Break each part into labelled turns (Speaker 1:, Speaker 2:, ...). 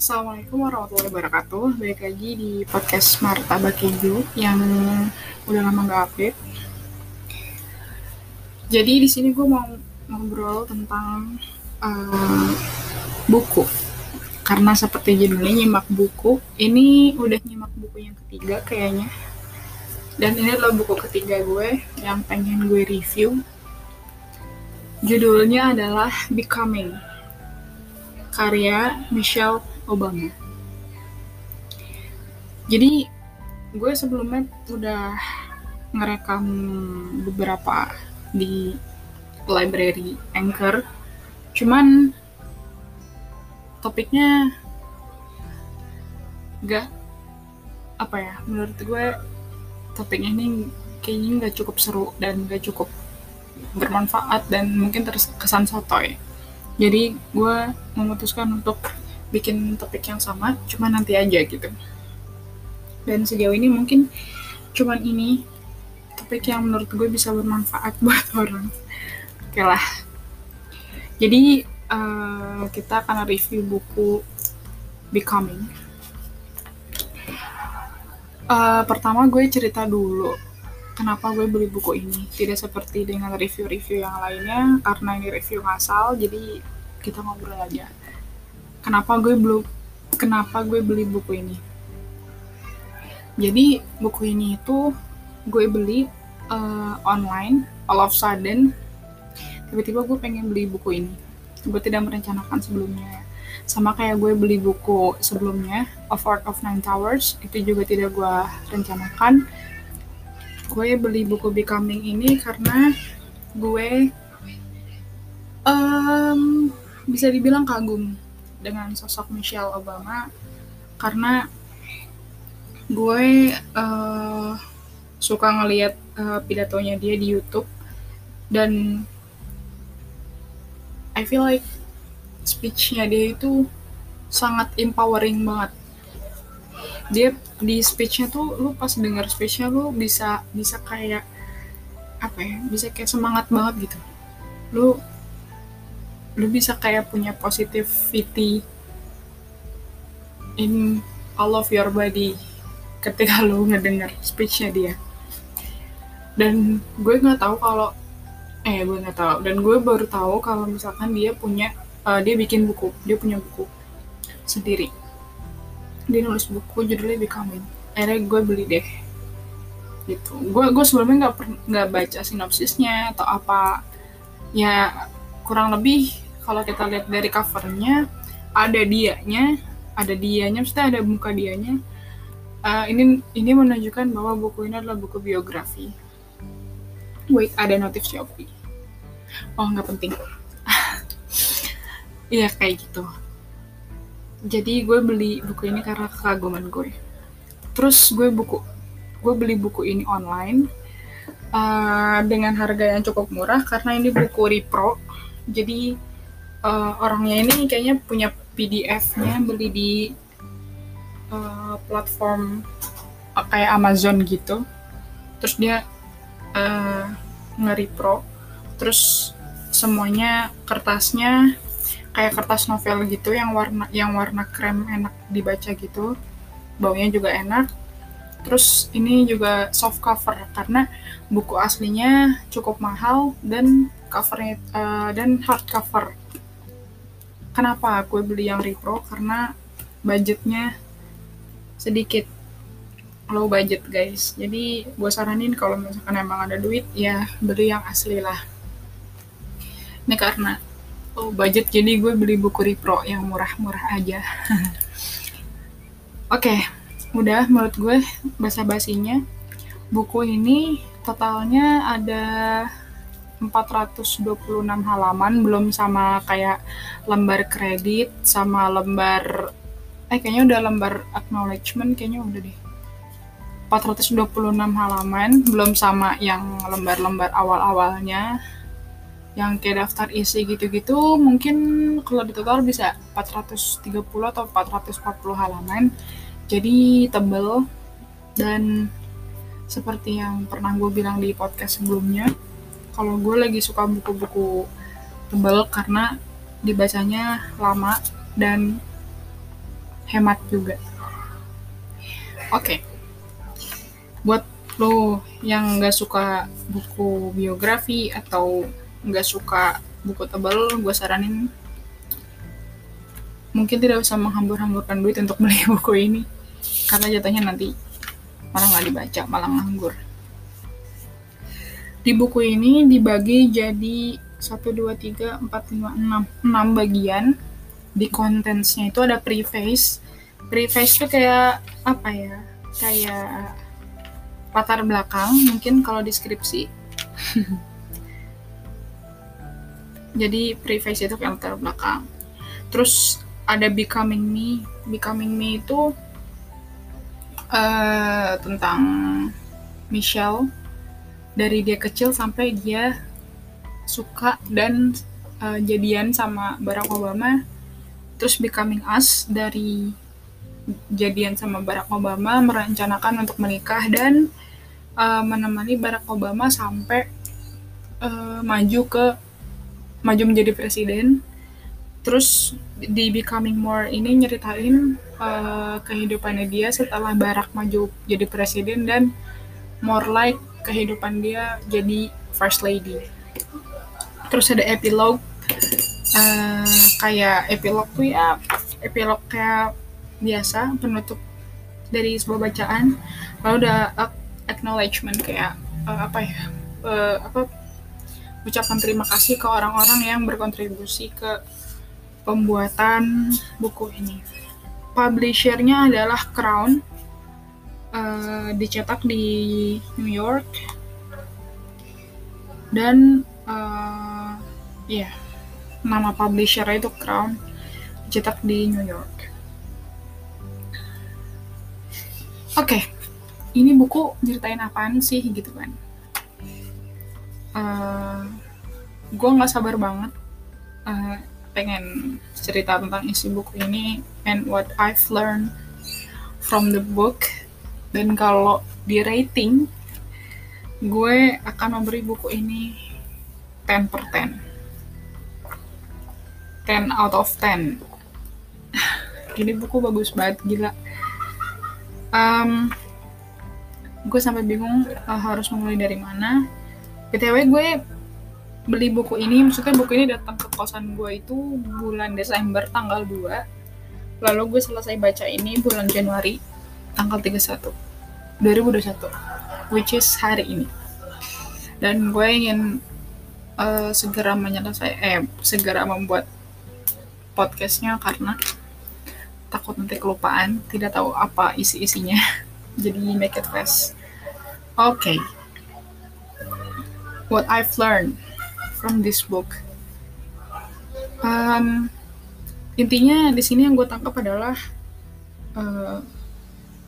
Speaker 1: Assalamualaikum warahmatullahi wabarakatuh. Balik lagi di podcast Marta Keju yang udah lama gak update. Jadi di sini gue mau ngobrol tentang uh, buku. Karena seperti judulnya nyimak buku, ini udah nyimak buku yang ketiga kayaknya. Dan ini adalah buku ketiga gue yang pengen gue review. Judulnya adalah Becoming karya Michelle Obama. Jadi gue sebelumnya udah ngerekam beberapa di library Anchor. Cuman topiknya gak apa ya menurut gue topiknya ini kayaknya nggak cukup seru dan gak cukup bermanfaat dan mungkin terkesan sotoy. Jadi gue memutuskan untuk bikin topik yang sama cuma nanti aja gitu. Dan sejauh ini mungkin cuman ini topik yang menurut gue bisa bermanfaat buat orang. Oke lah. Jadi uh, kita akan review buku Becoming. Uh, pertama gue cerita dulu kenapa gue beli buku ini? Tidak seperti dengan review-review yang lainnya karena ini review ngasal jadi kita ngobrol aja. Kenapa gue belum kenapa gue beli buku ini? Jadi buku ini itu gue beli uh, online all of sudden tiba-tiba gue pengen beli buku ini. Gue tidak merencanakan sebelumnya. Sama kayak gue beli buku sebelumnya Of Art of Nine Towers itu juga tidak gue rencanakan gue beli buku Becoming ini karena gue um, bisa dibilang kagum dengan sosok Michelle Obama karena gue uh, suka ngeliat uh, pidatonya dia di YouTube dan I feel like speechnya dia itu sangat empowering banget dia di speechnya tuh lu pas denger speechnya lu bisa bisa kayak apa ya bisa kayak semangat banget gitu. Lu lu bisa kayak punya positivity in all of your body ketika lu ngedenger speechnya dia. Dan gue nggak tahu kalau eh gue nggak tahu. Dan gue baru tahu kalau misalkan dia punya uh, dia bikin buku dia punya buku sendiri dia nulis buku judulnya Becoming. Akhirnya gue beli deh. Gitu. Gue gue sebelumnya nggak nggak baca sinopsisnya atau apa. Ya kurang lebih kalau kita lihat dari covernya ada dianya ada dianya mesti ada muka dianya. Uh, ini ini menunjukkan bahwa buku ini adalah buku biografi. Wait ada notif Shopee. Oh nggak penting. Iya kayak gitu jadi gue beli buku ini karena kekaguman gue. Terus gue buku gue beli buku ini online uh, dengan harga yang cukup murah karena ini buku repro jadi uh, orangnya ini kayaknya punya PDF-nya beli di uh, platform uh, kayak Amazon gitu. Terus dia uh, nge-repro terus semuanya kertasnya kayak kertas novel gitu yang warna yang warna krem enak dibaca gitu. Baunya juga enak. Terus ini juga soft cover karena buku aslinya cukup mahal dan covernya uh, dan hardcover kenapa gue beli yang repro? Karena budgetnya sedikit low budget guys. Jadi gue saranin kalau misalkan emang ada duit ya beli yang asli lah. Ini karena low budget jadi gue beli buku repro yang murah-murah aja. Oke okay udah menurut gue bahasa basinya buku ini totalnya ada 426 halaman belum sama kayak lembar kredit sama lembar eh kayaknya udah lembar acknowledgement kayaknya udah deh. 426 halaman belum sama yang lembar-lembar awal-awalnya yang kayak daftar isi gitu-gitu mungkin kalau di total bisa 430 atau 440 halaman. Jadi tebel. Dan seperti yang pernah gue bilang di podcast sebelumnya, kalau gue lagi suka buku-buku tebel karena dibacanya lama dan hemat juga. Oke. Okay. buat lo yang nggak suka buku biografi atau nggak suka buku tebal gue saranin mungkin tidak usah menghambur-hamburkan duit untuk beli buku ini karena jatuhnya nanti malah nggak dibaca malah nganggur. Di buku ini dibagi jadi 1, 2, 3, 4, 5, 6 6 bagian. Di contensnya itu ada preface. Preface itu kayak apa ya? Kayak latar belakang mungkin kalau deskripsi jadi preface itu kayak latar belakang. Terus ada becoming me. Becoming me itu uh, tentang Michelle. Dari dia kecil sampai dia suka dan uh, jadian sama Barack Obama. Terus Becoming Us dari jadian sama Barack Obama merencanakan untuk menikah dan uh, menemani Barack Obama sampai uh, maju ke maju menjadi presiden terus di Becoming More ini nyeritain uh, kehidupannya dia setelah Barack maju jadi presiden dan more like kehidupan dia jadi first lady. Terus ada epilog uh, kayak epilog tuh ya epilog kayak biasa penutup dari sebuah bacaan. Lalu ada acknowledgement kayak uh, apa ya uh, apa ucapan terima kasih ke orang-orang yang berkontribusi ke pembuatan buku ini. Publishernya adalah Crown uh, dicetak di New York dan uh, ya yeah, nama publisher itu Crown dicetak di New York. Oke, okay, ini buku ceritain apaan sih gitu kan? Uh, eh, gue nggak sabar banget uh, pengen cerita tentang isi buku ini and what I've learned from the book. Dan kalau di rating gue akan memberi buku ini 10 per 10 10 out of 10 ini buku bagus banget gila. Um, gue sampai bingung uh, harus mulai dari mana btw gue beli buku ini maksudnya buku ini datang ke kosan gue itu bulan Desember tanggal 2 lalu gue selesai baca ini bulan Januari tanggal 31 2021 which is hari ini. Dan gue ingin uh, segera menyelesaikan eh segera membuat podcastnya karena takut nanti kelupaan tidak tahu apa isi-isinya. Jadi make it fast. Oke. okay. What I've learned from this book. Um, intinya di sini yang gue tangkap adalah uh,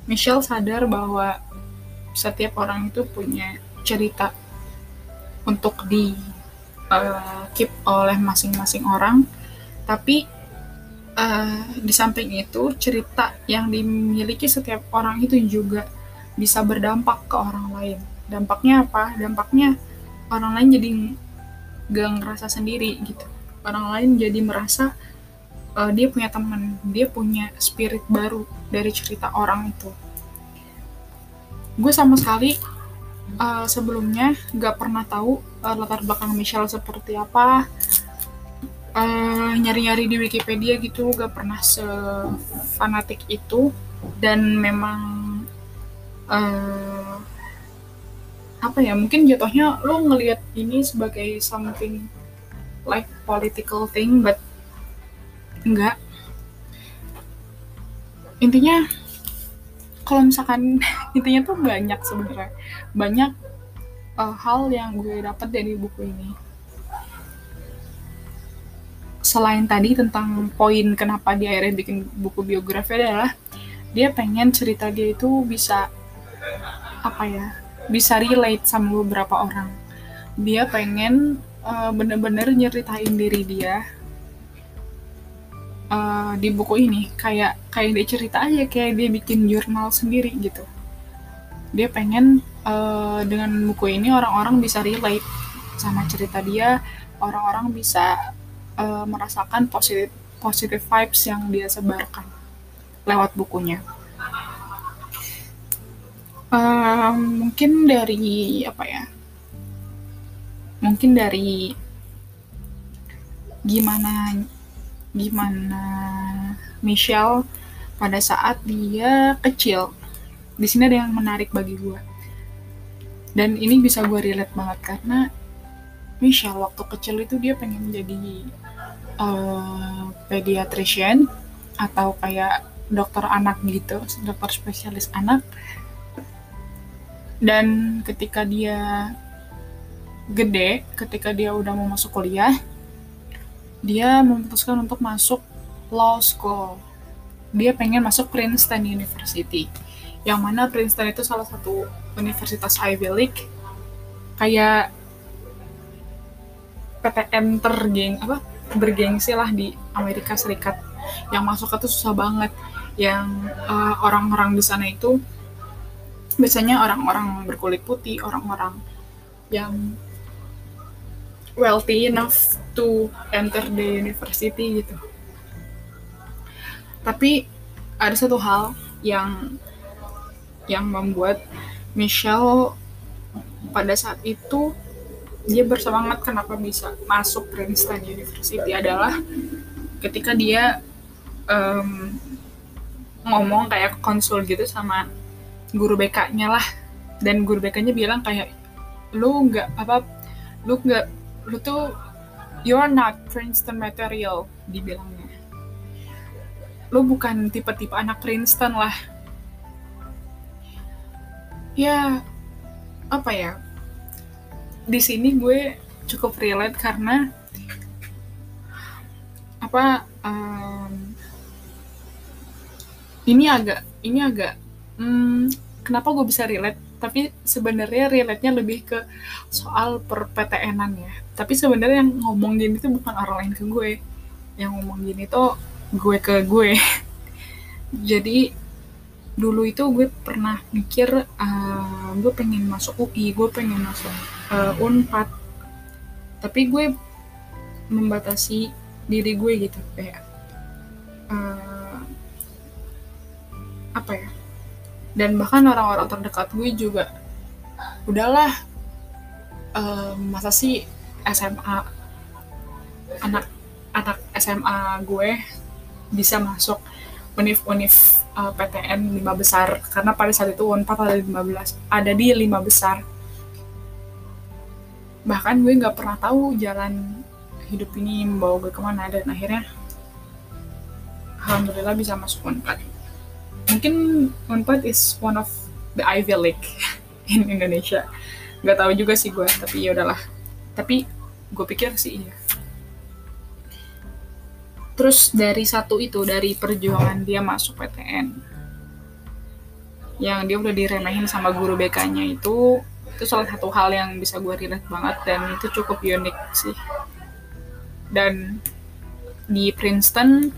Speaker 1: Michelle sadar bahwa setiap orang itu punya cerita untuk di uh, keep oleh masing-masing orang. Tapi uh, di samping itu cerita yang dimiliki setiap orang itu juga bisa berdampak ke orang lain. Dampaknya apa? Dampaknya orang lain jadi gak ngerasa sendiri gitu. Orang lain jadi merasa uh, dia punya teman dia punya spirit baru dari cerita orang itu. Gue sama sekali uh, sebelumnya gak pernah tahu uh, latar belakang Michelle seperti apa. Nyari-nyari uh, di Wikipedia gitu gak pernah sefanatik itu. Dan memang uh, apa ya mungkin jatuhnya lo ngelihat ini sebagai something like political thing but enggak. Intinya kalau misalkan intinya tuh banyak sebenarnya. Banyak uh, hal yang gue dapat dari buku ini. Selain tadi tentang poin kenapa dia akhirnya bikin buku biografi adalah dia pengen cerita dia itu bisa apa ya bisa relate sama beberapa orang. Dia pengen uh, bener-bener nyeritain diri dia uh, di buku ini. Kayak kayak dia cerita aja kayak dia bikin jurnal sendiri gitu. Dia pengen uh, dengan buku ini orang-orang bisa relate sama cerita dia. Orang-orang bisa uh, merasakan positif positive vibes yang dia sebarkan lewat bukunya. Uh, mungkin dari apa ya? Mungkin dari gimana gimana Michelle pada saat dia kecil. Di sini ada yang menarik bagi gue. Dan ini bisa gue relate banget karena Michelle waktu kecil itu dia pengen jadi uh, pediatrician atau kayak dokter anak gitu, dokter spesialis anak. Dan ketika dia gede, ketika dia udah mau masuk kuliah, dia memutuskan untuk masuk law school. Dia pengen masuk Princeton University. Yang mana Princeton itu salah satu universitas Ivy League. Kayak PTN tergeng apa bergengsi lah di Amerika Serikat. Yang masuk itu susah banget. Yang uh, orang-orang di sana itu biasanya orang-orang berkulit putih, orang-orang yang wealthy enough to enter the university gitu. Tapi ada satu hal yang yang membuat Michelle pada saat itu dia bersemangat kenapa bisa masuk Princeton University adalah ketika dia um, ngomong kayak konsul gitu sama guru BK-nya lah. Dan guru BK-nya bilang kayak lu nggak apa lu nggak lu tuh you're not Princeton material dibilangnya. Lu bukan tipe-tipe anak Princeton lah. Ya apa ya di sini gue cukup relate karena apa um, ini agak ini agak hmm, kenapa gue bisa relate? Tapi sebenarnya relate-nya lebih ke soal perptn ya. Tapi sebenarnya yang ngomong gini tuh bukan orang lain ke gue. Yang ngomong gini tuh gue ke gue. Jadi dulu itu gue pernah mikir uh, gue pengen masuk UI gue pengen masuk uh, unpad. Tapi gue membatasi diri gue gitu kayak uh, apa ya dan bahkan orang-orang terdekat gue juga udahlah uh, masa sih SMA anak anak SMA gue bisa masuk univ-univ uh, eh, PTN lima besar? Karena pada saat itu Unpad ada 15 ada di lima besar. Bahkan gue nggak pernah tahu jalan hidup ini membawa gue ke mana dan akhirnya alhamdulillah bisa masuk Unpad mungkin Unpad is one of the Ivy League in Indonesia. Nggak tahu juga sih gue tapi ya udahlah. Tapi gue pikir sih iya. Terus dari satu itu dari perjuangan dia masuk PTN yang dia udah diremehin sama guru BK-nya itu itu salah satu hal yang bisa gue relate banget dan itu cukup unik sih. Dan di Princeton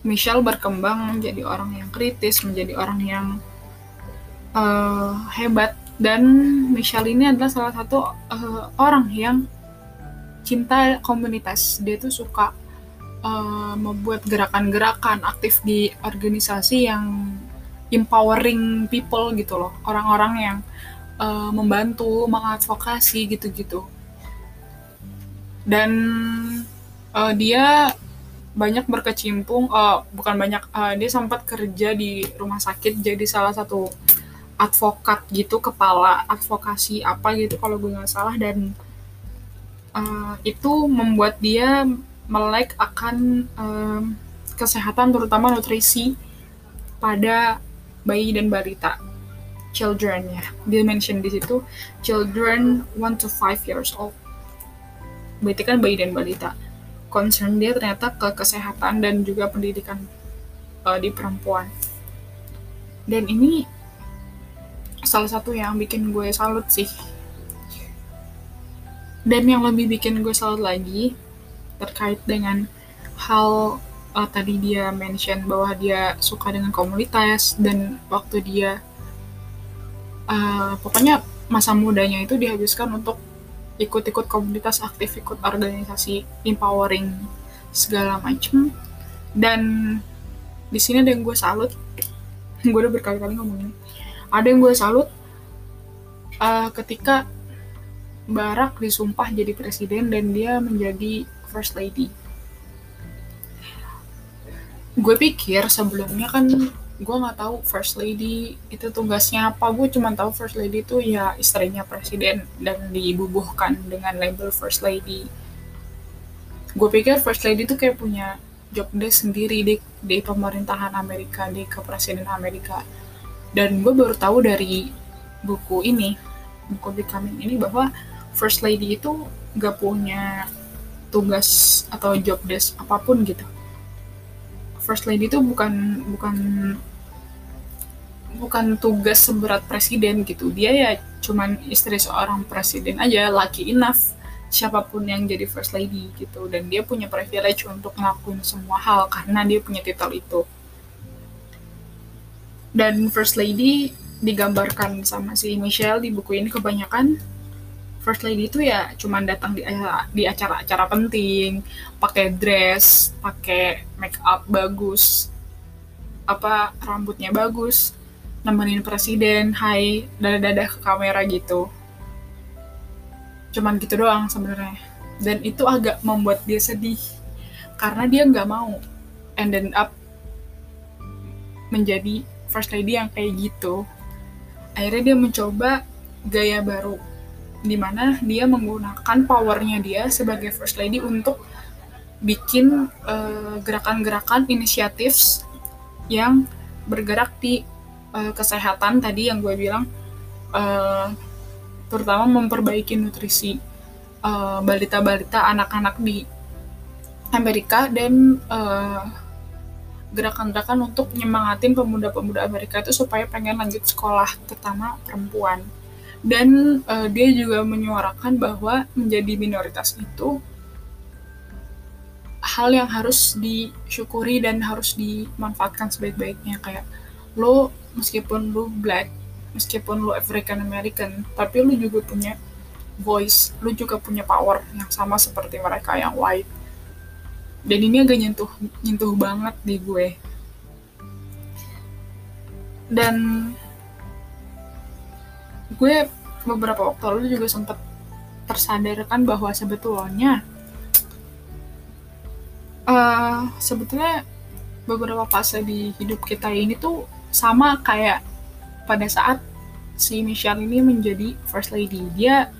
Speaker 1: Michelle berkembang menjadi orang yang kritis, menjadi orang yang uh, hebat. Dan Michelle ini adalah salah satu uh, orang yang cinta komunitas. Dia tuh suka uh, membuat gerakan-gerakan aktif di organisasi yang empowering people gitu loh. Orang-orang yang uh, membantu, mengadvokasi gitu-gitu. Dan uh, dia banyak berkecimpung uh, bukan banyak uh, dia sempat kerja di rumah sakit jadi salah satu advokat gitu kepala advokasi apa gitu kalau gue nggak salah dan uh, itu membuat dia melek akan uh, kesehatan terutama nutrisi pada bayi dan balita children ya. Dia mention di situ children 1 to 5 years old. Berarti kan bayi dan balita concern dia ternyata ke kesehatan dan juga pendidikan uh, di perempuan. Dan ini salah satu yang bikin gue salut sih. Dan yang lebih bikin gue salut lagi terkait dengan hal uh, tadi dia mention bahwa dia suka dengan komunitas dan waktu dia uh, pokoknya masa mudanya itu dihabiskan untuk ikut-ikut komunitas aktif ikut organisasi empowering segala macem. Dan di sini ada yang gue salut. Gue udah berkali-kali ngomongin. Ada yang gue salut uh, ketika Barak disumpah jadi presiden dan dia menjadi first lady. Gue pikir sebelumnya kan gue nggak tahu first lady itu tugasnya apa. Gue cuma tahu first lady itu ya istrinya presiden dan dibubuhkan dengan label first lady. Gue pikir first lady itu kayak punya job desk sendiri di di pemerintahan Amerika di kepresiden Amerika. Dan gue baru tahu dari buku ini buku Becoming ini bahwa first lady itu gak punya tugas atau job desk apa pun gitu. First lady itu bukan bukan bukan tugas seberat presiden gitu. Dia ya cuman istri seorang presiden aja lucky enough siapa pun yang jadi first lady gitu. Dan dia punya privilege untuk ngelakuin semua hal karena dia punya titel itu. Dan first lady digambarkan sama si Michelle di buku ini kebanyakan. First lady itu ya cuman datang di di acara-acara penting pakai dress pakai make up bagus apa rambutnya bagus nemenin presiden hai dadah-dadah ke kamera gitu. Cuman gitu doang sebenarnya. Dan itu agak membuat dia sedih. Karena dia nggak mau and end up menjadi first lady yang kayak gitu. Akhirnya dia mencoba gaya baru di mana dia menggunakan powernya dia sebagai first lady untuk bikin eh, gerakan-gerakan uh, inisiatif yang bergerak di uh, kesehatan tadi yang gue bilang uh, terutama memperbaiki nutrisi balita balita-balita anak-anak di Amerika dan gerakan-gerakan untuk nyemangatin pemuda-pemuda Amerika itu supaya pengen lanjut sekolah terutama perempuan. Dan uh, dia juga menyuarakan bahwa menjadi minoritas itu hal yang harus disyukuri dan harus dimanfaatkan sebaik-baiknya kayak lo meskipun lu black meskipun lu African American tapi lu juga punya voice lu juga punya power yang sama seperti mereka yang white. Dan ini agak nyentuh nyentuh banget di gue. Dan gue beberapa waktu lalu juga sempat tersadarkan bahwa sebetulnya uh, sebetulnya beberapa fase di hidup kita ini tuh sama kayak pada saat si Michelle ini menjadi first lady. Dia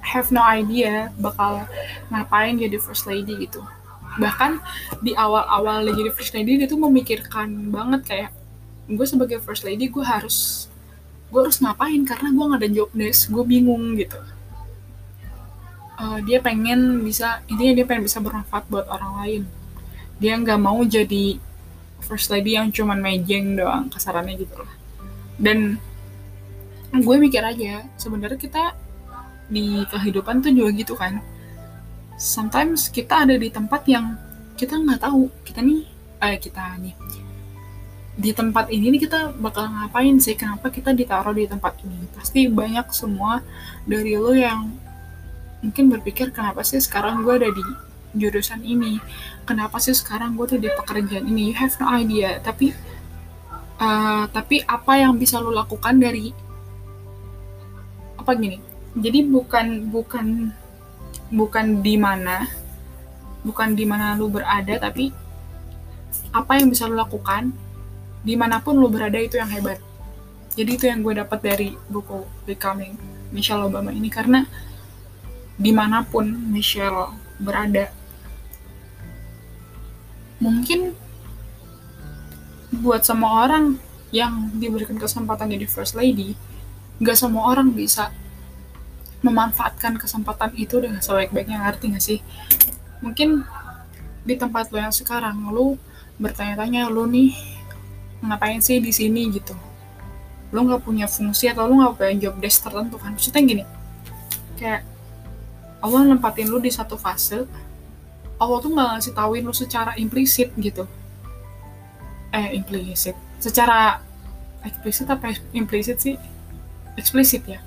Speaker 1: have no idea bakal ngapain jadi first lady gitu. Bahkan di awal-awal jadi first lady dia tuh memikirkan banget kayak gue sebagai first lady gue harus gue harus ngapain? Karena gue gak ada job desk gue bingung gitu. Uh, dia pengen bisa intinya dia pengen bisa bermanfaat buat orang lain. Dia nggak mau jadi first lady yang cuman mejeng doang kasarannya gitu lah. Dan gue mikir aja sebenarnya kita di kehidupan tuh juga gitu kan. Sometimes kita ada di tempat yang kita nggak tahu kita nih eh kita nih. Di tempat ini nih kita bakal ngapain sih? Kenapa kita ditaruh di tempat ini? Pasti banyak semua dari lo yang mungkin berpikir kenapa sih sekarang gue ada di jurusan ini. Kenapa sih sekarang gue tuh di pekerjaan ini? You have no idea. Tapi uh, tapi apa yang bisa lo lakukan dari apa gini? Jadi bukan bukan bukan di mana bukan di mana lo berada tapi apa yang bisa lo lakukan di mana pun lo berada itu yang hebat. Jadi itu yang gue dapat dari buku Becoming Michelle Obama ini. Karena di mana pun Michelle berada mungkin buat semua orang yang diberikan kesempatan jadi first lady gak semua orang bisa memanfaatkan kesempatan itu dengan sebaik-baiknya ngerti gak sih? Mungkin di tempat lo yang sekarang lo bertanya-tanya lo nih ngapain sih di sini? gitu. Lo nggak punya fungsi atau lo nggak punya job desk tertentu kan? Maksudnya gini kayak Allah nempatin lo di satu fase Allah tuh nggak ngasih tauin lu secara implisit gitu. Eh implisit. Secara eksplisit apa implisit sih? Eksplisit ya.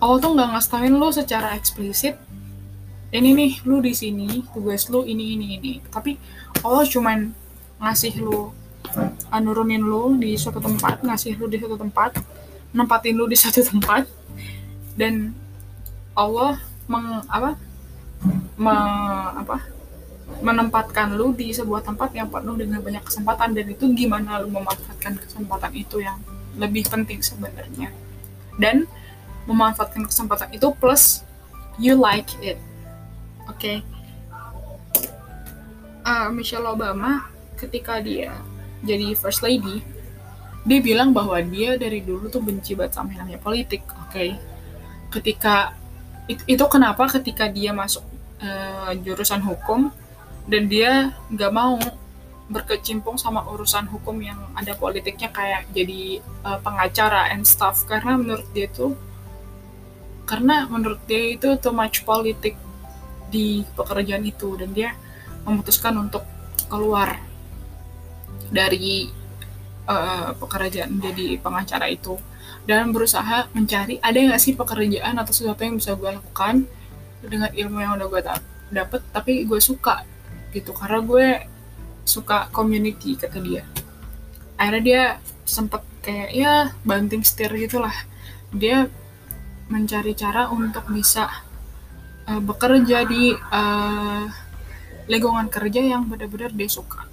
Speaker 1: Allah tuh nggak ngasih lu secara eksplisit ini nih lu di sini tugas lu ini ini ini. Tapi Allah cuman ngasih lu nurunin lu di suatu tempat ngasih lu di suatu tempat nempatin lu di satu tempat dan Allah meng apa me, apa menempatkan lu di sebuah tempat yang penuh dengan banyak kesempatan dan itu gimana lu memanfaatkan kesempatan itu yang lebih penting sebenarnya dan memanfaatkan kesempatan itu plus you like it oke okay. uh, Michelle Obama ketika dia jadi first lady dia bilang bahwa dia dari dulu tuh benci banget sama yang namanya politik oke okay? ketika itu kenapa ketika dia masuk uh, jurusan hukum dan dia nggak mau berkecimpung sama urusan hukum yang ada politiknya kayak jadi uh, pengacara and stuff. Karena menurut dia itu karena menurut dia itu too much politik di pekerjaan itu dan dia memutuskan untuk keluar dari uh, pekerjaan jadi pengacara itu dan berusaha mencari ada nggak sih pekerjaan atau sesuatu yang bisa gue lakukan dengan ilmu yang udah gue dapet tapi gue suka gitu. Karena gue suka community kata dia. Akhirnya dia sempet kayak ya banting setir gitulah. Dia mencari cara untuk bisa uh, bekerja di uh, lingkungan kerja yang benar-benar dia suka.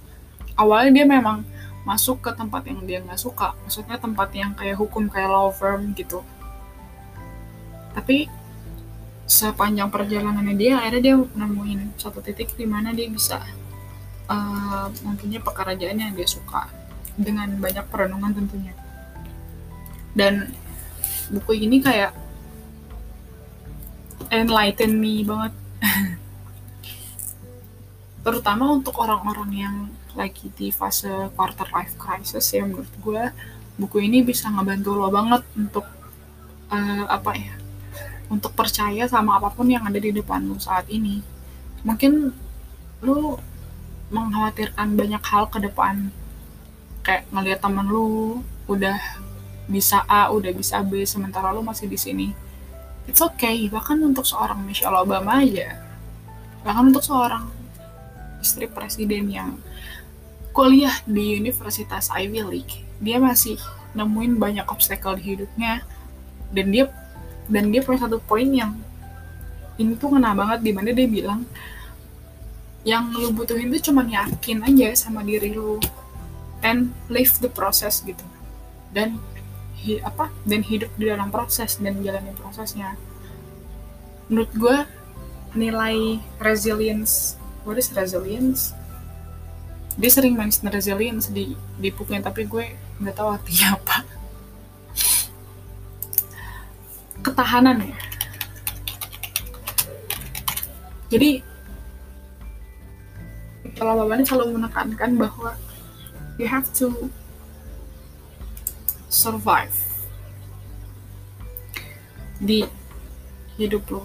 Speaker 1: Awalnya dia memang masuk ke tempat yang dia nggak suka. Maksudnya tempat yang kayak hukum kayak law firm gitu. Tapi sepanjang perjalanannya dia akhirnya dia nemuin satu titik di mana dia bisa uh, mempunyai pekerjaan yang dia suka. Dengan banyak perenungan tentunya. Dan buku ini kayak enlighten me banget. Terutama untuk orang-orang yang lagi di fase quarter life crisis ya menurut gue buku ini bisa ngebantu lo banget untuk uh, apa ya untuk percaya sama apa pun yang ada di depan lu saat ini. Mungkin lu mengkhawatirkan banyak hal ke depan. Kayak ngelihat temen lu udah bisa A udah bisa B sementara lu masih di sini. It's okay bahkan untuk seorang Michelle Obama aja. Bahkan untuk seorang istri presiden yang kuliah di Universitas Ivy League. Dia masih nemuin banyak obstacle di hidupnya. Dan dia dan dia punya satu poin yang ini tuh kena banget di mana dia bilang yang lu butuhin tuh cuma yakin aja sama diri lu and live the process gitu. Dan hi, apa dan hidup di dalam proses dan jalani prosesnya. Menurut gue nilai resilience what is resilience dia sering mention resilience di di bukunya tapi gue nggak tahu artinya apa ketahanan ya jadi kalau Bapak selalu menekankan bahwa you have to survive di hidup lo.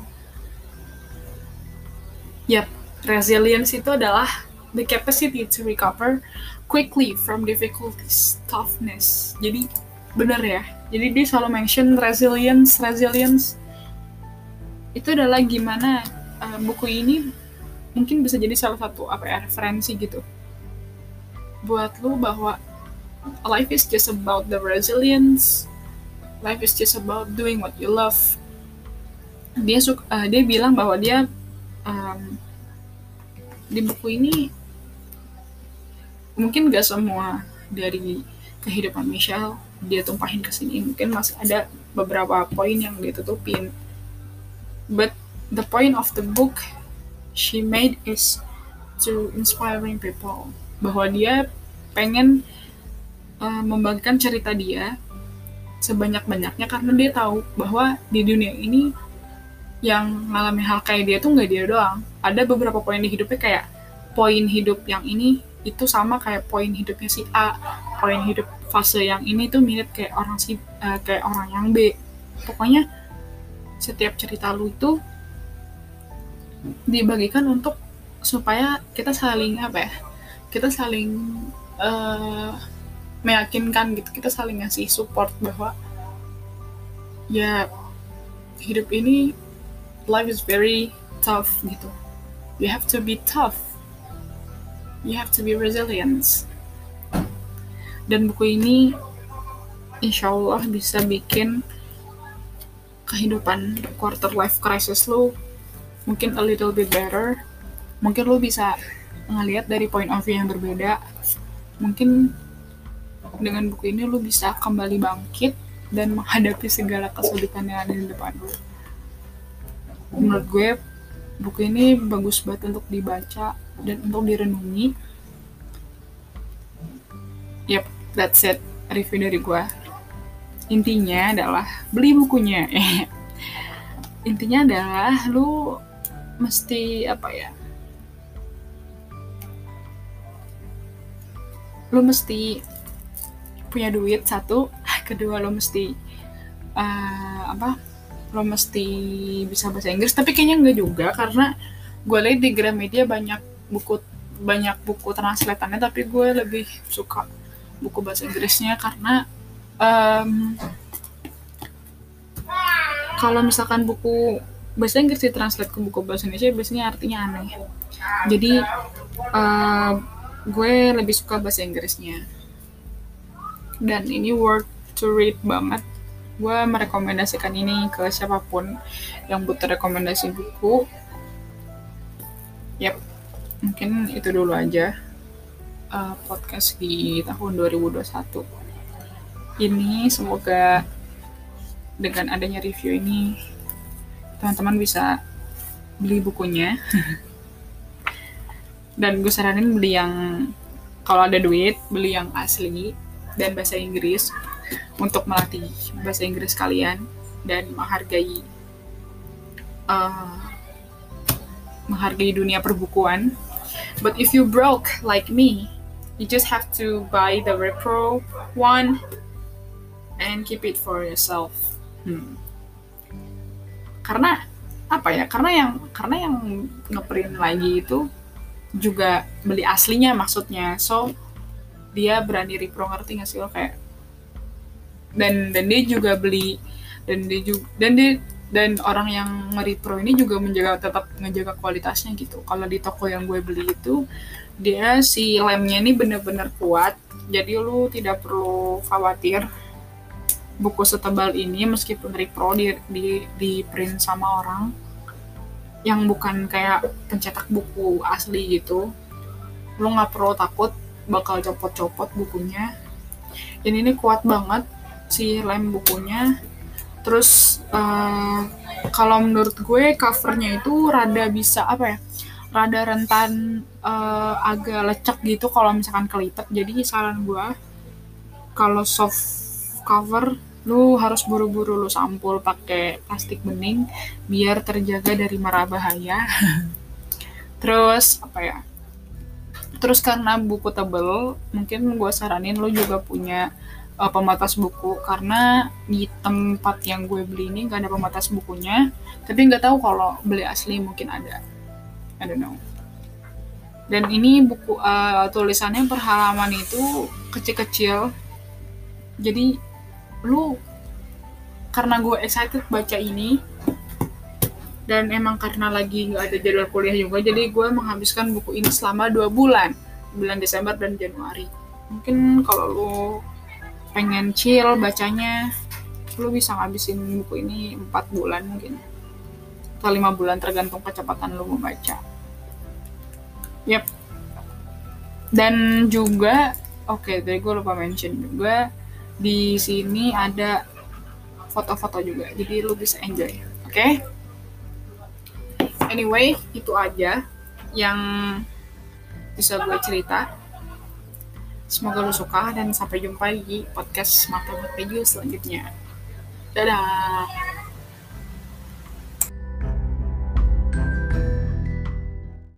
Speaker 1: Yap, resilience itu adalah the capacity to recover quickly from difficulties, toughness. Jadi bener ya, jadi dia selalu mention resilience resilience. Itu adalah gimana uh, buku ini mungkin bisa jadi salah satu apa ya referensi gitu. Buat lu bahwa life is just about the resilience. Life is just about doing what you love. Dia suka uh, dia bilang bahwa dia um, di buku ini mungkin gak semua dari kehidupan Michelle dia tumpahin ke sini. Mungkin masih ada beberapa poin yang dia tutupin but the point of the book she made is to inspiring people. Bahwa dia pengen uh, membagikan cerita dia sebanyak-banyaknya karena dia tahu bahwa di dunia ini yang ngalamin hal kayak dia tuh nggak dia doang. Ada beberapa poin di hidupnya kayak poin hidup yang ini itu sama kayak poin hidupnya si A poin hidup fase yang ini tuh mirip kayak orang si uh, kayak orang yang B. Pokoknya setiap cerita lu itu dibagikan untuk supaya kita saling apa ya kita saling uh, meyakinkan gitu kita saling ngasih support bahwa ya hidup ini life is very tough gitu. You have to be tough you have to be resilient dan buku ini insya Allah bisa bikin kehidupan quarter life crisis lo mungkin a little bit better. Mungkin lo bisa ngelihat dari point of view yang berbeda. Mungkin dengan buku ini lo bisa kembali bangkit dan menghadapi segala kesulitan yang ada di depan. Lo menurut gue buku ini bagus banget untuk dibaca dan untuk direnungi. Yep that's it. Review dari gue intinya adalah beli bukunya. Intinya adalah lu mesti apa ya lu mesti punya duit satu. Kedua lo mesti uh, apa lo mesti bisa bahasa Inggris. Tapi kayaknya enggak juga karena gue lihat di Gramedia banyak buku banyak buku translatannya tapi gue lebih suka buku bahasa Inggrisnya karena um, kalau misalkan buku bahasa Inggris ditranslate ke buku bahasa Indonesia biasanya artinya aneh. Jadi uh, gue lebih suka bahasa Inggrisnya. Dan ini worth to read banget. Gue merekomendasikan ini ke siapa pun yang butuh rekomendasi buku. Yep mungkin itu dulu aja uh, podcast di tahun 2021 ini semoga dengan adanya review ini teman-teman bisa beli bukunya dan gue saranin beli yang kalau ada duit beli yang asli dan bahasa Inggris untuk melatih bahasa Inggris kalian dan menghargai uh, menghargai dunia perbukuan. But if you broke like me, you just have to buy the repro one and keep it for yourself. Hmm. Karena apa ya? Karena yang karena yang ngeprint lagi itu juga beli aslinya maksudnya. So dia berani repro ngerti gak sih lo kayak dan dan dia juga beli dan dia juga dan dia dan orang yang nge-repro ini juga menjaga tetap menjaga kualitasnya gitu. Kalau di toko yang gue beli itu dia si lemnya ini bener-bener kuat. Jadi lu tidak perlu khawatir buku setebal ini meskipun repro di, di, di print sama orang yang bukan kayak pencetak buku asli gitu. Lu nggak perlu takut bakal copot-copot bukunya. Dan ini kuat banget si lem bukunya terus uh, kalau menurut gue covernya itu rada bisa apa ya rada rentan uh, agak lecek gitu kalau misalkan kelipet. Jadi saran gue kalau soft cover lu harus buru-buru lu sampul pakai plastik bening biar terjaga dari mara bahaya. Terus apa ya terus karena buku tebel mungkin gue saranin lu juga punya uh, pembatas buku. Karena di tempat yang gue beli ini gak ada pembatas bukunya. Tapi nggak tahu kalau beli asli mungkin ada. I don't know. Dan ini buku uh, tulisannya per halaman itu kecil-kecil. Jadi lu karena gue excited baca ini dan emang karena lagi nggak ada jadwal kuliah juga jadi gue menghabiskan buku ini selama dua bulan. Bulan Desember dan Januari. Mungkin kalau lu pengen chill bacanya. Lu bisa ngabisin buku ini 4 bulan mungkin. Atau 5 bulan tergantung kecepatan lu membaca. Yep. Dan juga oke okay, tadi gue lupa mention juga di sini ada foto-foto juga. Jadi lu bisa enjoy oke? Okay? anyway itu aja yang bisa gue cerita Semoga lo suka dan sampai jumpa di podcast Mata Video selanjutnya. Dadah!